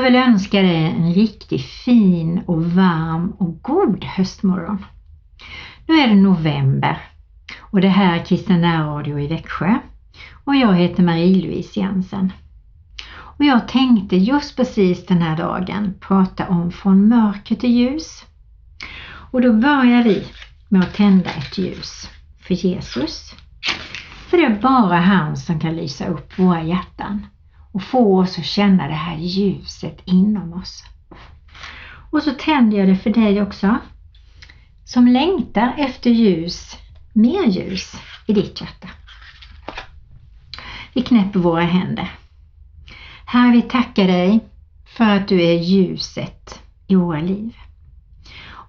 Jag vill önska dig en riktigt fin och varm och god höstmorgon. Nu är det november och det här är Kristen Radio i Växjö och jag heter Marie-Louise Jensen. Och jag tänkte just precis den här dagen prata om från mörker till ljus. Och då börjar vi med att tända ett ljus för Jesus. För det är bara han som kan lysa upp våra hjärtan och få oss att känna det här ljuset inom oss. Och så tänder jag det för dig också som längtar efter ljus, mer ljus i ditt hjärta. Vi knäpper våra händer. Herre, vi tackar dig för att du är ljuset i våra liv.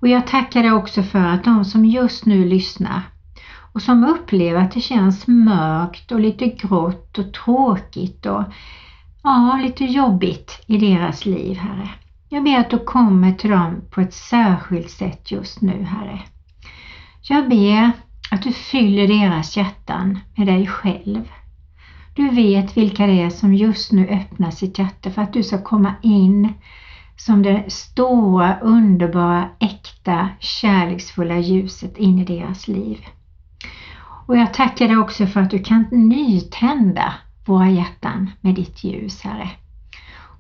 Och jag tackar dig också för att de som just nu lyssnar och som upplever att det känns mörkt och lite grått och tråkigt och ja, lite jobbigt i deras liv, Herre. Jag ber att du kommer till dem på ett särskilt sätt just nu, Herre. Jag ber att du fyller deras hjärtan med dig själv. Du vet vilka det är som just nu öppnar sitt hjärta för att du ska komma in som det stora, underbara, äkta, kärleksfulla ljuset in i deras liv. Och jag tackar dig också för att du kan nytända våra hjärtan med ditt ljus, Herre.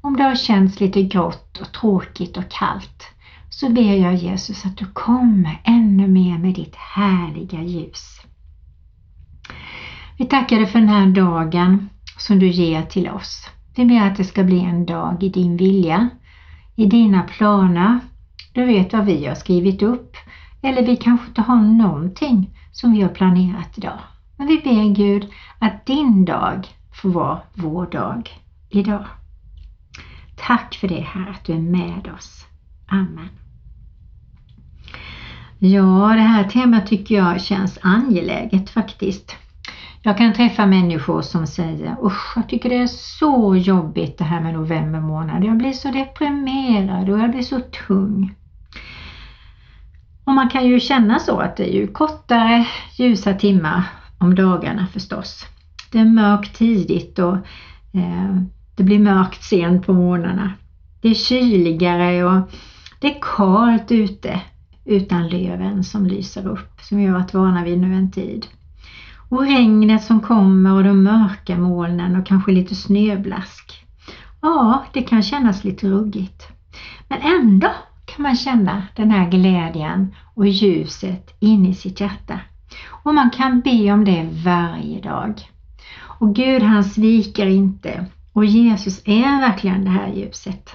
Om det har känts lite grått och tråkigt och kallt så ber jag Jesus att du kommer ännu mer med ditt härliga ljus. Vi tackar dig för den här dagen som du ger till oss. Vi ber att det ska bli en dag i din vilja, i dina planer. Du vet vad vi har skrivit upp eller vi kanske inte har någonting som vi har planerat idag. Men vi ber Gud att din dag får vara vår dag idag. Tack för det här att du är med oss. Amen. Ja, det här temat tycker jag känns angeläget faktiskt. Jag kan träffa människor som säger usch, jag tycker det är så jobbigt det här med november månad. Jag blir så deprimerad och jag blir så tung. Och man kan ju känna så att det är ju kortare ljusa timmar om dagarna förstås. Det är mörkt tidigt och eh, det blir mörkt sent på morgnarna. Det är kyligare och det är kallt ute utan löven som lyser upp som vi har varit vana vid nu en tid. Och regnet som kommer och de mörka molnen och kanske lite snöblask. Ja, det kan kännas lite ruggigt. Men ändå kan man känna den här glädjen och ljuset in i sitt hjärta. Och man kan be om det varje dag. Och Gud han sviker inte och Jesus är verkligen det här ljuset.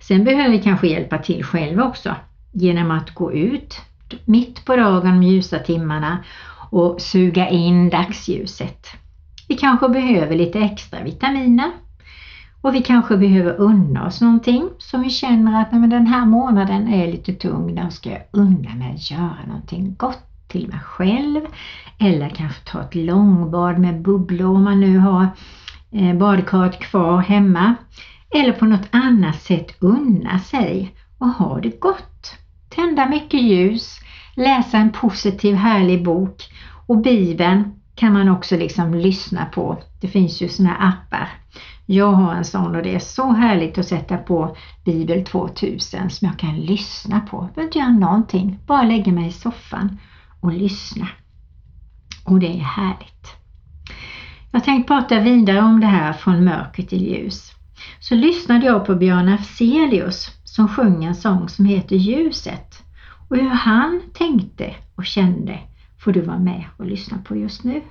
Sen behöver vi kanske hjälpa till själva också genom att gå ut mitt på dagen de ljusa timmarna och suga in dagsljuset. Vi kanske behöver lite extra vitaminer och vi kanske behöver unna oss någonting som vi känner att den här månaden är lite tung, då ska jag unna mig att göra någonting gott till mig själv eller kanske ta ett långbad med bubblor om man nu har eh, badkaret kvar hemma eller på något annat sätt unna sig och ha det gott. Tända mycket ljus, läsa en positiv härlig bok och Bibeln kan man också liksom lyssna på. Det finns ju såna appar. Jag har en sån och det är så härligt att sätta på Bibel 2000 som jag kan lyssna på. Jag behöver inte göra någonting, bara lägga mig i soffan och lyssna. Och det är härligt. Jag tänkte prata vidare om det här från mörker till ljus. Så lyssnade jag på Björn Afzelius som sjöng en sång som heter Ljuset och hur han tänkte och kände får du vara med och lyssna på just nu.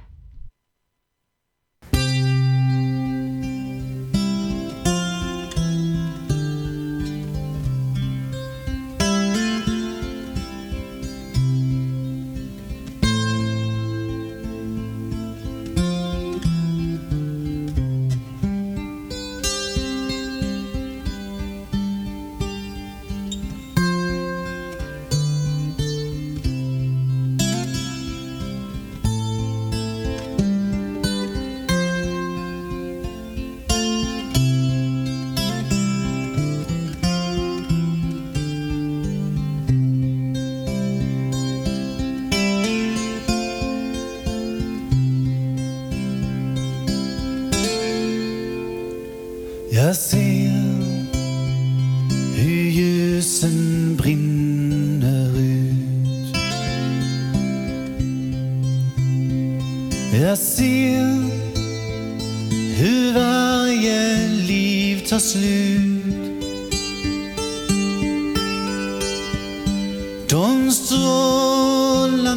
De strålande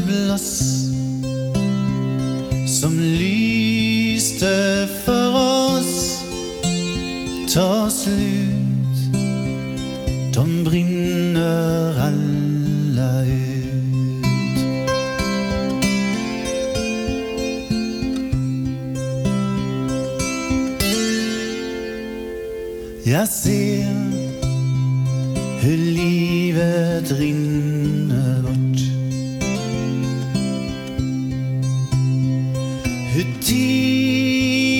bloss som lyste för oss tar slut. De brinner alla ut. Jag ser hur livet rinner bort. Hur tiden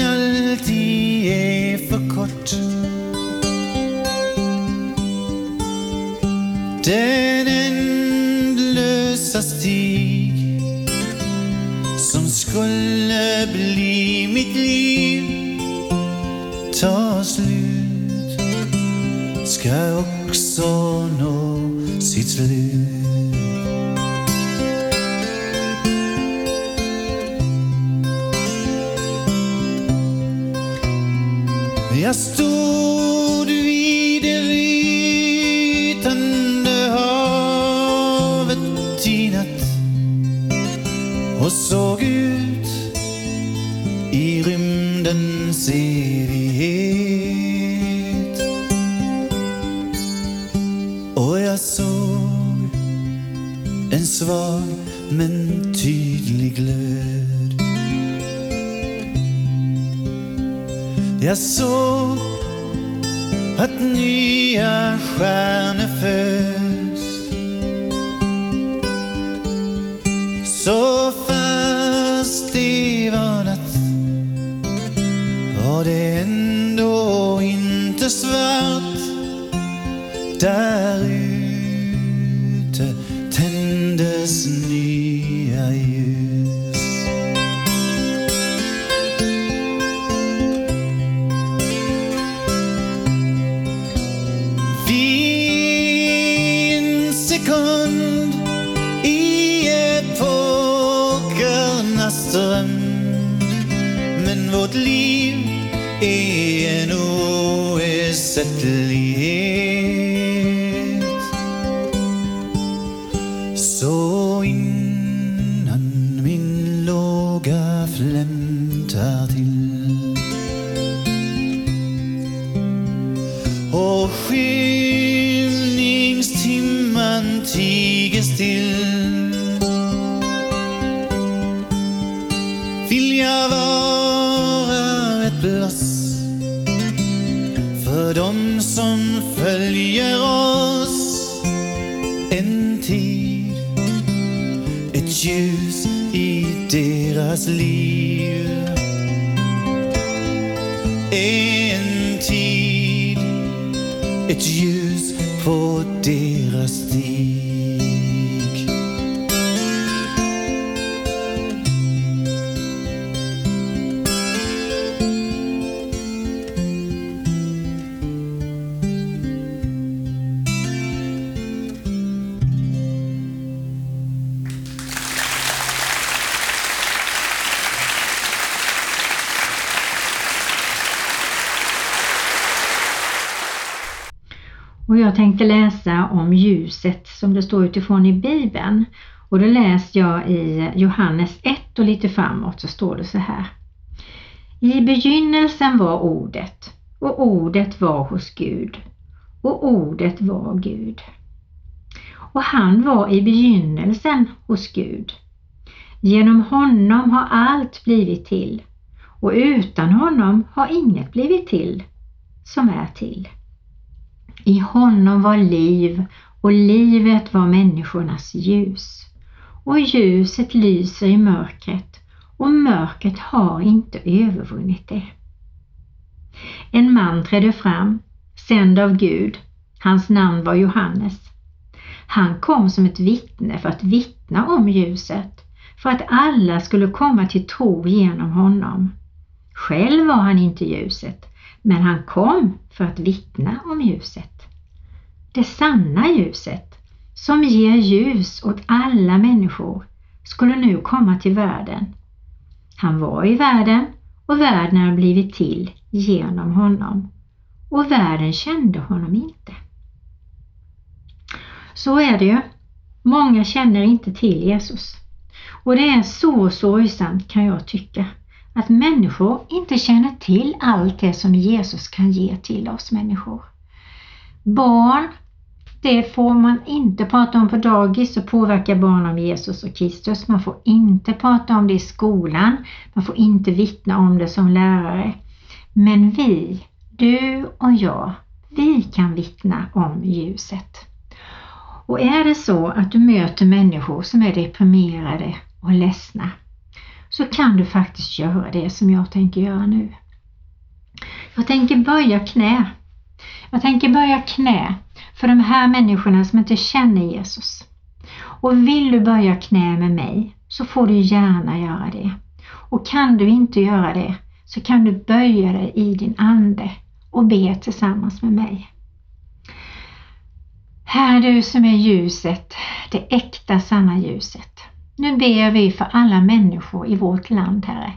alltid är för kort. Den ändlösa stig som skulle bli mitt liv tar slut ska också nå sitt slut. Jag såg att nya stjärnor föds. Så fast det var natt var det ändå inte svart. Där still. Vill jag vara ett bloss för dem som följer oss? En tid ett ljus i deras liv. En tid ett ljus Och jag tänkte läsa om ljuset som det står utifrån i Bibeln. Och då läser jag i Johannes 1 och lite framåt så står det så här. I begynnelsen var ordet och ordet var hos Gud och ordet var Gud. Och han var i begynnelsen hos Gud. Genom honom har allt blivit till och utan honom har inget blivit till som är till. I honom var liv och livet var människornas ljus. Och ljuset lyser i mörkret och mörkret har inte övervunnit det. En man trädde fram, sänd av Gud. Hans namn var Johannes. Han kom som ett vittne för att vittna om ljuset, för att alla skulle komma till tro genom honom. Själv var han inte ljuset, men han kom för att vittna om ljuset det sanna ljuset, som ger ljus åt alla människor, skulle nu komma till världen. Han var i världen och världen har blivit till genom honom och världen kände honom inte. Så är det ju. Många känner inte till Jesus. Och det är så sorgsamt kan jag tycka att människor inte känner till allt det som Jesus kan ge till oss människor. Barn, det får man inte prata om på dagis och påverka barn om Jesus och Kristus. Man får inte prata om det i skolan. Man får inte vittna om det som lärare. Men vi, du och jag, vi kan vittna om ljuset. Och är det så att du möter människor som är deprimerade och ledsna så kan du faktiskt göra det som jag tänker göra nu. Jag tänker böja knä. Jag tänker böja knä för de här människorna som inte känner Jesus. Och vill du böja knä med mig så får du gärna göra det. Och kan du inte göra det så kan du böja dig i din ande och be tillsammans med mig. Herre du som är ljuset, det äkta sanna ljuset. Nu ber vi för alla människor i vårt land, Herre,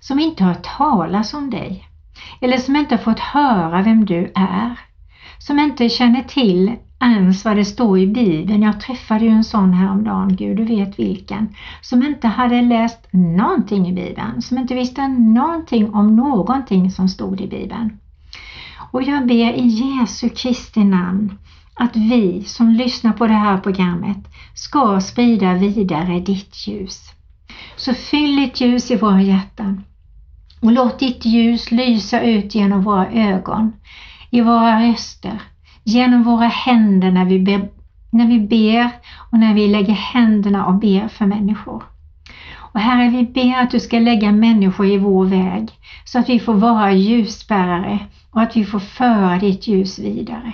som inte har talas om dig eller som inte har fått höra vem du är, som inte känner till ens vad det står i Bibeln. Jag träffade ju en sån häromdagen, Gud du vet vilken, som inte hade läst någonting i Bibeln, som inte visste någonting om någonting som stod i Bibeln. Och jag ber i Jesu Kristi namn att vi som lyssnar på det här programmet ska sprida vidare ditt ljus. Så fyll ditt ljus i våra hjärtan och låt ditt ljus lysa ut genom våra ögon, i våra röster, genom våra händer när vi ber, när vi ber och när vi lägger händerna och ber för människor. Och Herre, vi ber att du ska lägga människor i vår väg så att vi får vara ljusbärare och att vi får föra ditt ljus vidare.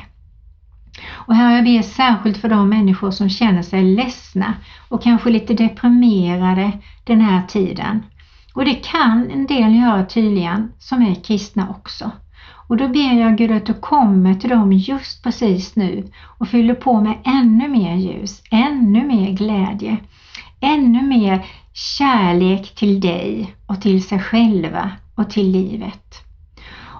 Och Herre, jag ber särskilt för de människor som känner sig ledsna och kanske lite deprimerade den här tiden. Och det kan en del göra tydligen som är kristna också. Och då ber jag Gud att du kommer till dem just precis nu och fyller på med ännu mer ljus, ännu mer glädje, ännu mer kärlek till dig och till sig själva och till livet.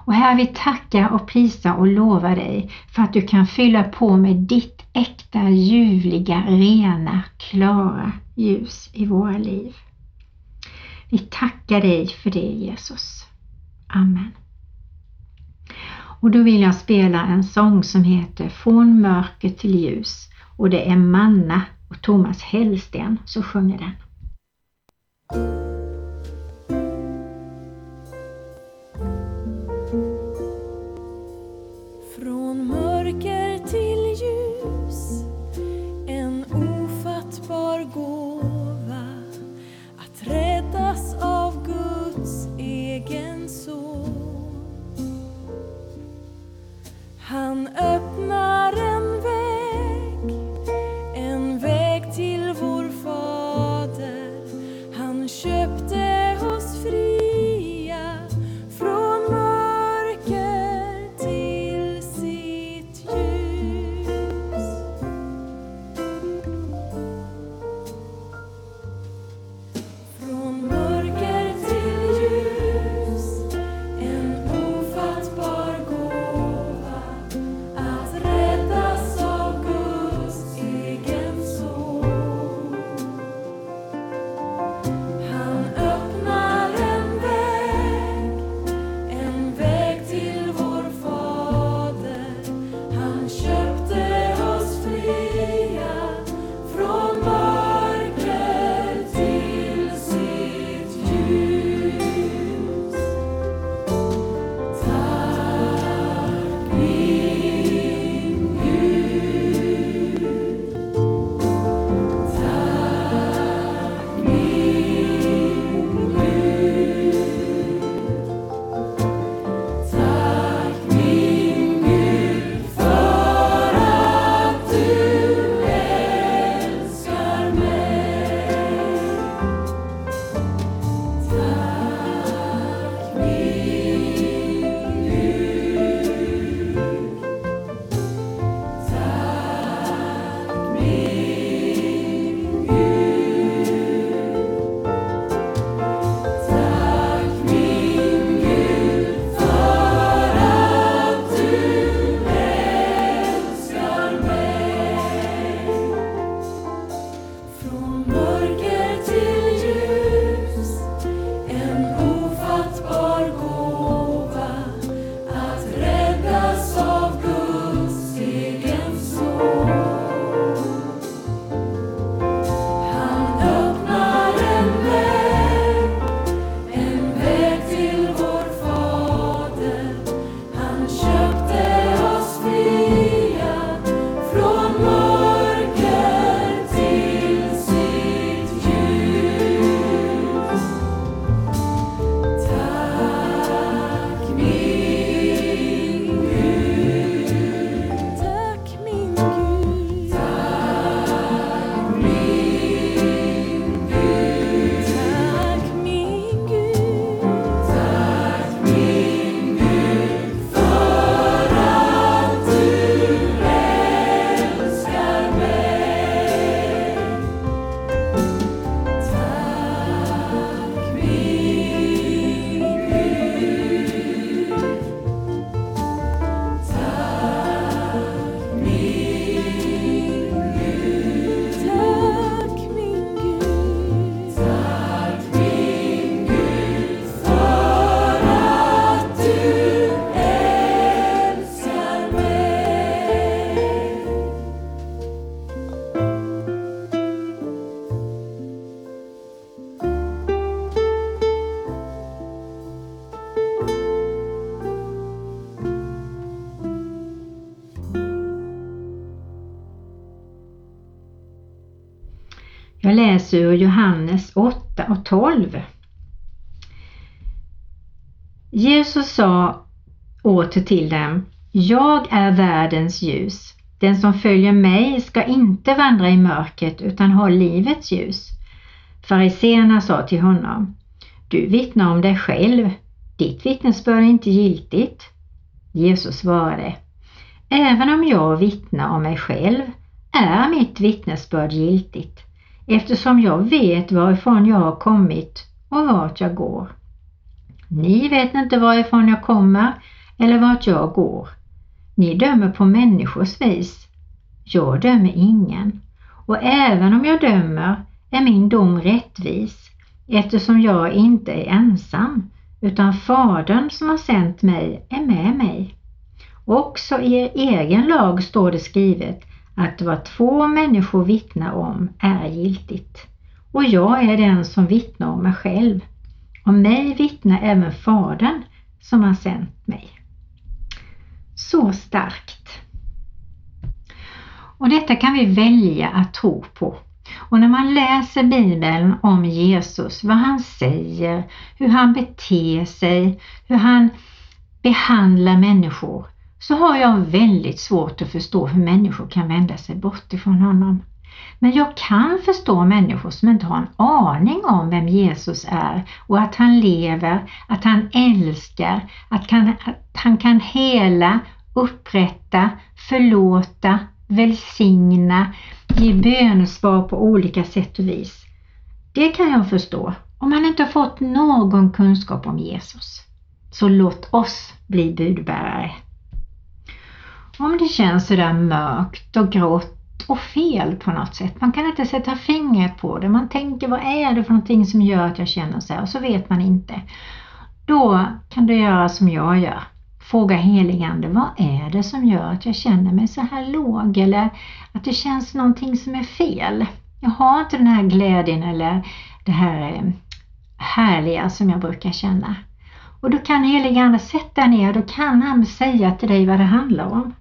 Och här vi tackar och prisar och lovar dig för att du kan fylla på med ditt äkta, ljuvliga, rena, klara ljus i våra liv. Vi tackar dig för det Jesus. Amen. Och då vill jag spela en sång som heter Från mörker till ljus och det är Manna och Thomas Hellsten som sjunger den. Läser ur Johannes 8 och 12. Jesus sa åter till dem, Jag är världens ljus. Den som följer mig ska inte vandra i mörkret utan ha livets ljus. Fariseerna sa till honom, Du vittnar om dig själv, ditt vittnesbörd är inte giltigt. Jesus svarade, Även om jag vittnar om mig själv är mitt vittnesbörd giltigt eftersom jag vet varifrån jag har kommit och vart jag går. Ni vet inte varifrån jag kommer eller vart jag går. Ni dömer på människors vis. Jag dömer ingen. Och även om jag dömer är min dom rättvis eftersom jag inte är ensam utan Fadern som har sänt mig är med mig. Också i er egen lag står det skrivet att vad två människor vittnar om är giltigt. Och jag är den som vittnar om mig själv. Om mig vittnar även Fadern som har sänt mig. Så starkt. Och detta kan vi välja att tro på. Och när man läser Bibeln om Jesus, vad han säger, hur han beter sig, hur han behandlar människor, så har jag väldigt svårt att förstå hur människor kan vända sig bort ifrån honom. Men jag kan förstå människor som inte har en aning om vem Jesus är och att han lever, att han älskar, att han, att han kan hela, upprätta, förlåta, välsigna, ge bönesvar på olika sätt och vis. Det kan jag förstå om man inte har fått någon kunskap om Jesus. Så låt oss bli budbärare. Om det känns sådär mörkt och grått och fel på något sätt. Man kan inte sätta fingret på det. Man tänker vad är det för någonting som gör att jag känner så här och så vet man inte. Då kan du göra som jag gör. Fråga heligande, vad är det som gör att jag känner mig så här låg eller att det känns någonting som är fel? Jag har inte den här glädjen eller det här eh, härliga som jag brukar känna. Och då kan heligande sätta ner och då kan han säga till dig vad det handlar om.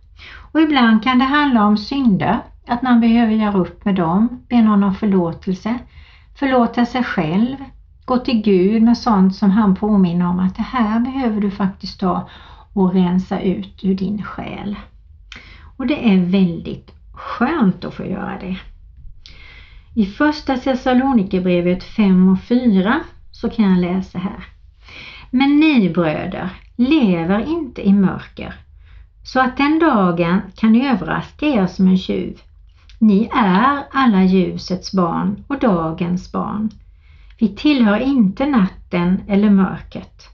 Och ibland kan det handla om synder, att man behöver göra upp med dem, be någon om förlåtelse, förlåta sig själv, gå till Gud med sånt som han påminner om att det här behöver du faktiskt ta och rensa ut ur din själ. Och det är väldigt skönt att få göra det. I första Thessalonikerbrevet 5 och 4 så kan jag läsa här. Men ni bröder lever inte i mörker så att den dagen kan överraska er som en tjuv. Ni är alla ljusets barn och dagens barn. Vi tillhör inte natten eller mörkret.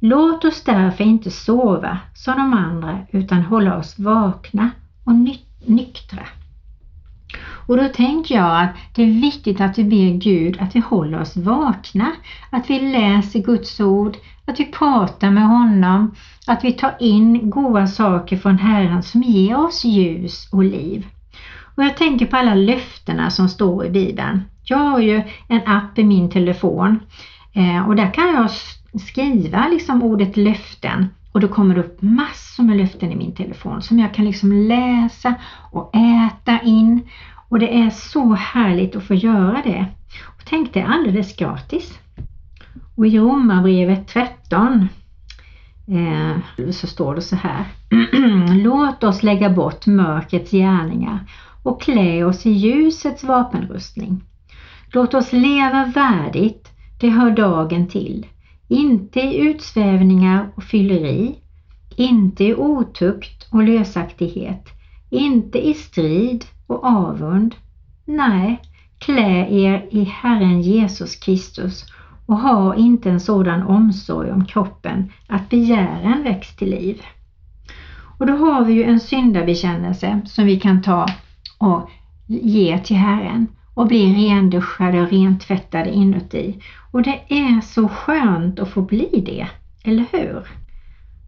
Låt oss därför inte sova som de andra utan hålla oss vakna och nyktra. Och då tänker jag att det är viktigt att vi ber Gud att vi håller oss vakna, att vi läser Guds ord, att vi pratar med honom, att vi tar in goda saker från Herren som ger oss ljus och liv. Och jag tänker på alla löftena som står i Bibeln. Jag har ju en app i min telefon eh, och där kan jag skriva liksom ordet löften och då kommer det upp massor med löften i min telefon som jag kan liksom läsa och äta in och det är så härligt att få göra det. Och tänk det är alldeles gratis. Och i Romarbrevet 13 Eh, så står det så här. Låt oss lägga bort mörkrets gärningar och klä oss i ljusets vapenrustning. Låt oss leva värdigt, det hör dagen till. Inte i utsvävningar och fylleri, inte i otukt och lösaktighet, inte i strid och avund. Nej, klä er i Herren Jesus Kristus och har inte en sådan omsorg om kroppen att begären väcks till liv. Och då har vi ju en syndabekännelse som vi kan ta och ge till Herren och bli renduschade och rentvättade inuti. Och det är så skönt att få bli det, eller hur?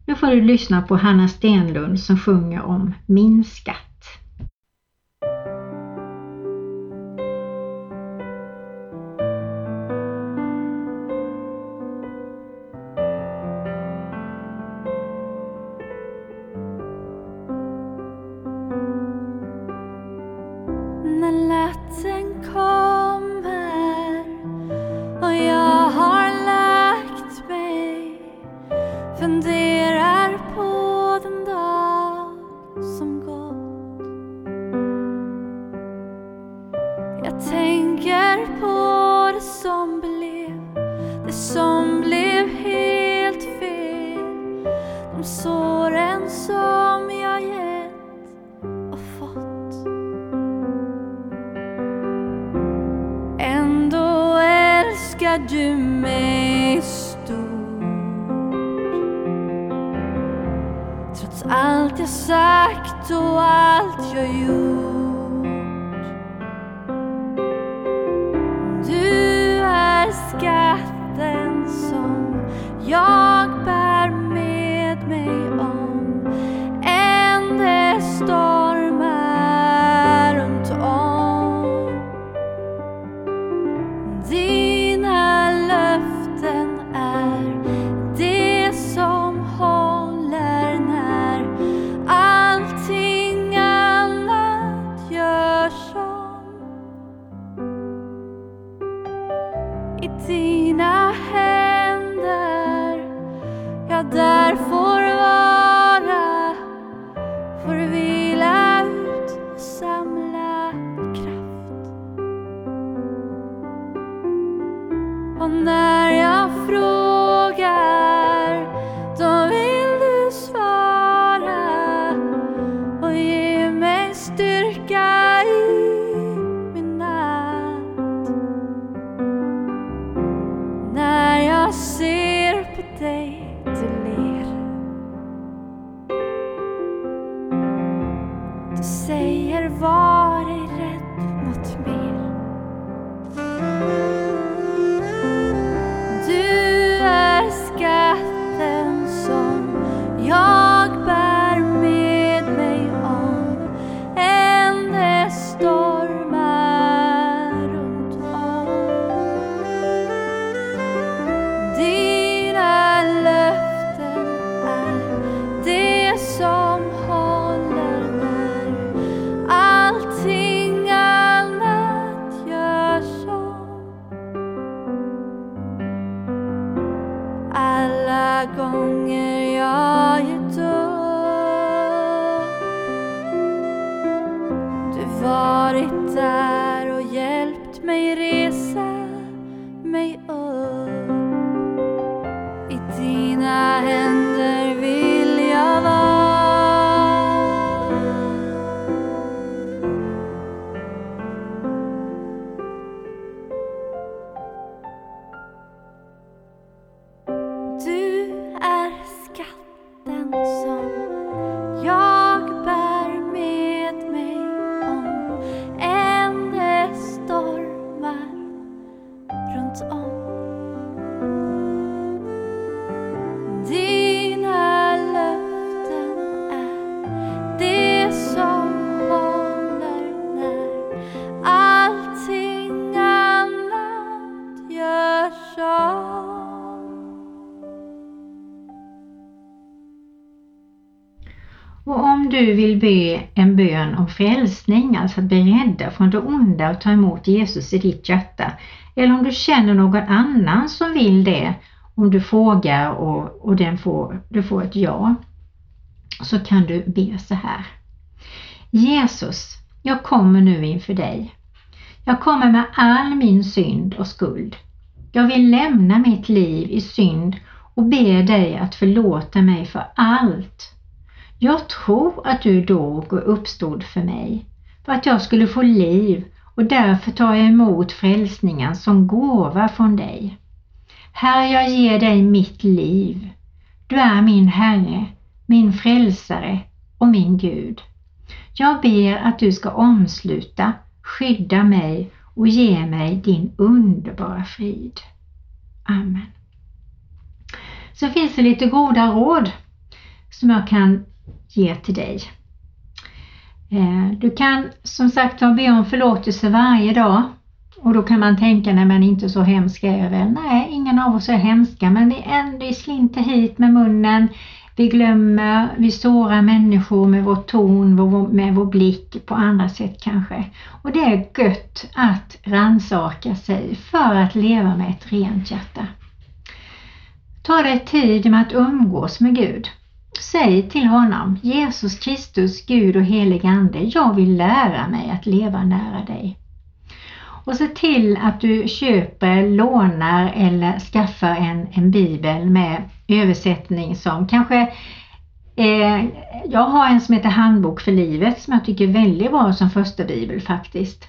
Nu får du lyssna på Hanna Stenlund som sjunger om Min skatt. and the säger vad dina vill be en bön om frälsning, alltså att bli rädda från det onda och ta emot Jesus i ditt hjärta, eller om du känner någon annan som vill det, om du frågar och, och den får, du får ett ja, så kan du be så här. Jesus, jag kommer nu inför dig. Jag kommer med all min synd och skuld. Jag vill lämna mitt liv i synd och ber dig att förlåta mig för allt. Jag tror att du dog och uppstod för mig, för att jag skulle få liv och därför tar jag emot frälsningen som gåva från dig. Herre, jag ger dig mitt liv. Du är min Herre, min frälsare och min Gud. Jag ber att du ska omsluta, skydda mig och ge mig din underbara frid. Amen. Så finns det lite goda råd som jag kan ge till dig. Eh, du kan som sagt be om förlåtelse varje dag och då kan man tänka, nej men inte så hemska är jag väl. Nej, ingen av oss är hemska men vi ändå slinter hit med munnen. Vi glömmer, vi sårar människor med vår ton, med vår blick på andra sätt kanske. Och det är gött att ransaka sig för att leva med ett rent hjärta. Ta dig tid med att umgås med Gud. Säg till honom, Jesus Kristus, Gud och helig Ande, jag vill lära mig att leva nära dig. Och se till att du köper, lånar eller skaffar en, en bibel med översättning som kanske eh, jag har en som heter Handbok för livet som jag tycker är väldigt bra som första bibel faktiskt.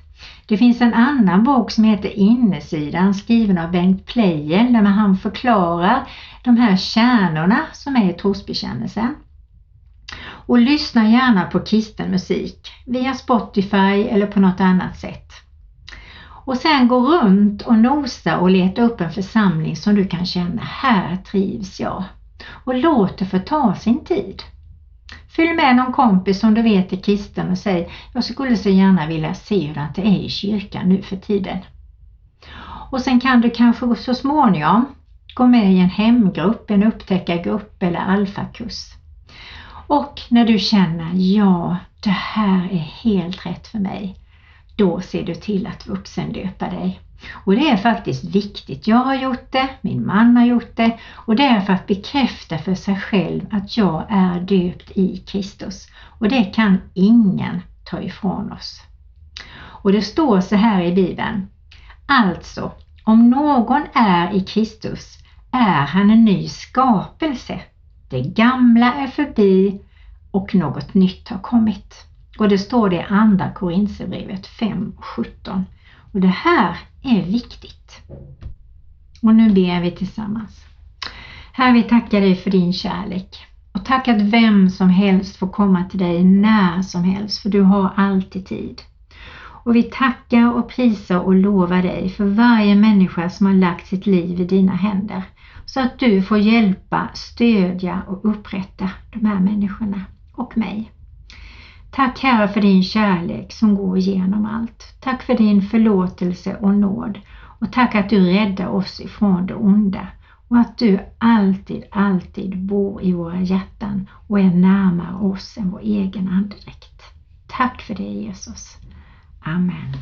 Det finns en annan bok som heter Innesidan skriven av Bengt Pleijel där han förklarar de här kärnorna som är i trosbekännelsen. Och lyssna gärna på kristen musik via Spotify eller på något annat sätt. Och sen gå runt och nosa och leta upp en församling som du kan känna, här trivs jag. Och låt det få ta sin tid. Följ med någon kompis som du vet är kristen och säg, jag skulle så gärna vilja se hur det är i kyrkan nu för tiden. Och sen kan du kanske så småningom gå med i en hemgrupp, en upptäckargrupp eller alfakurs. Och när du känner, ja, det här är helt rätt för mig, då ser du till att vuxendöpa dig. Och det är faktiskt viktigt. Jag har gjort det, min man har gjort det och det är för att bekräfta för sig själv att jag är döpt i Kristus. Och det kan ingen ta ifrån oss. Och det står så här i Bibeln. Alltså, om någon är i Kristus är han en ny skapelse. Det gamla är förbi och något nytt har kommit. Och det står det i andra Korinthierbrevet 5.17. Och det här är viktigt. Och nu ber vi tillsammans. Herre, vi tackar dig för din kärlek. Och tack att vem som helst får komma till dig när som helst, för du har alltid tid. Och vi tackar och prisar och lovar dig för varje människa som har lagt sitt liv i dina händer. Så att du får hjälpa, stödja och upprätta de här människorna och mig. Tack Herre för din kärlek som går igenom allt. Tack för din förlåtelse och nåd. Och tack att du räddar oss ifrån det onda. Och att du alltid, alltid bor i våra hjärtan och är närmare oss än vår egen andedräkt. Tack för det Jesus. Amen.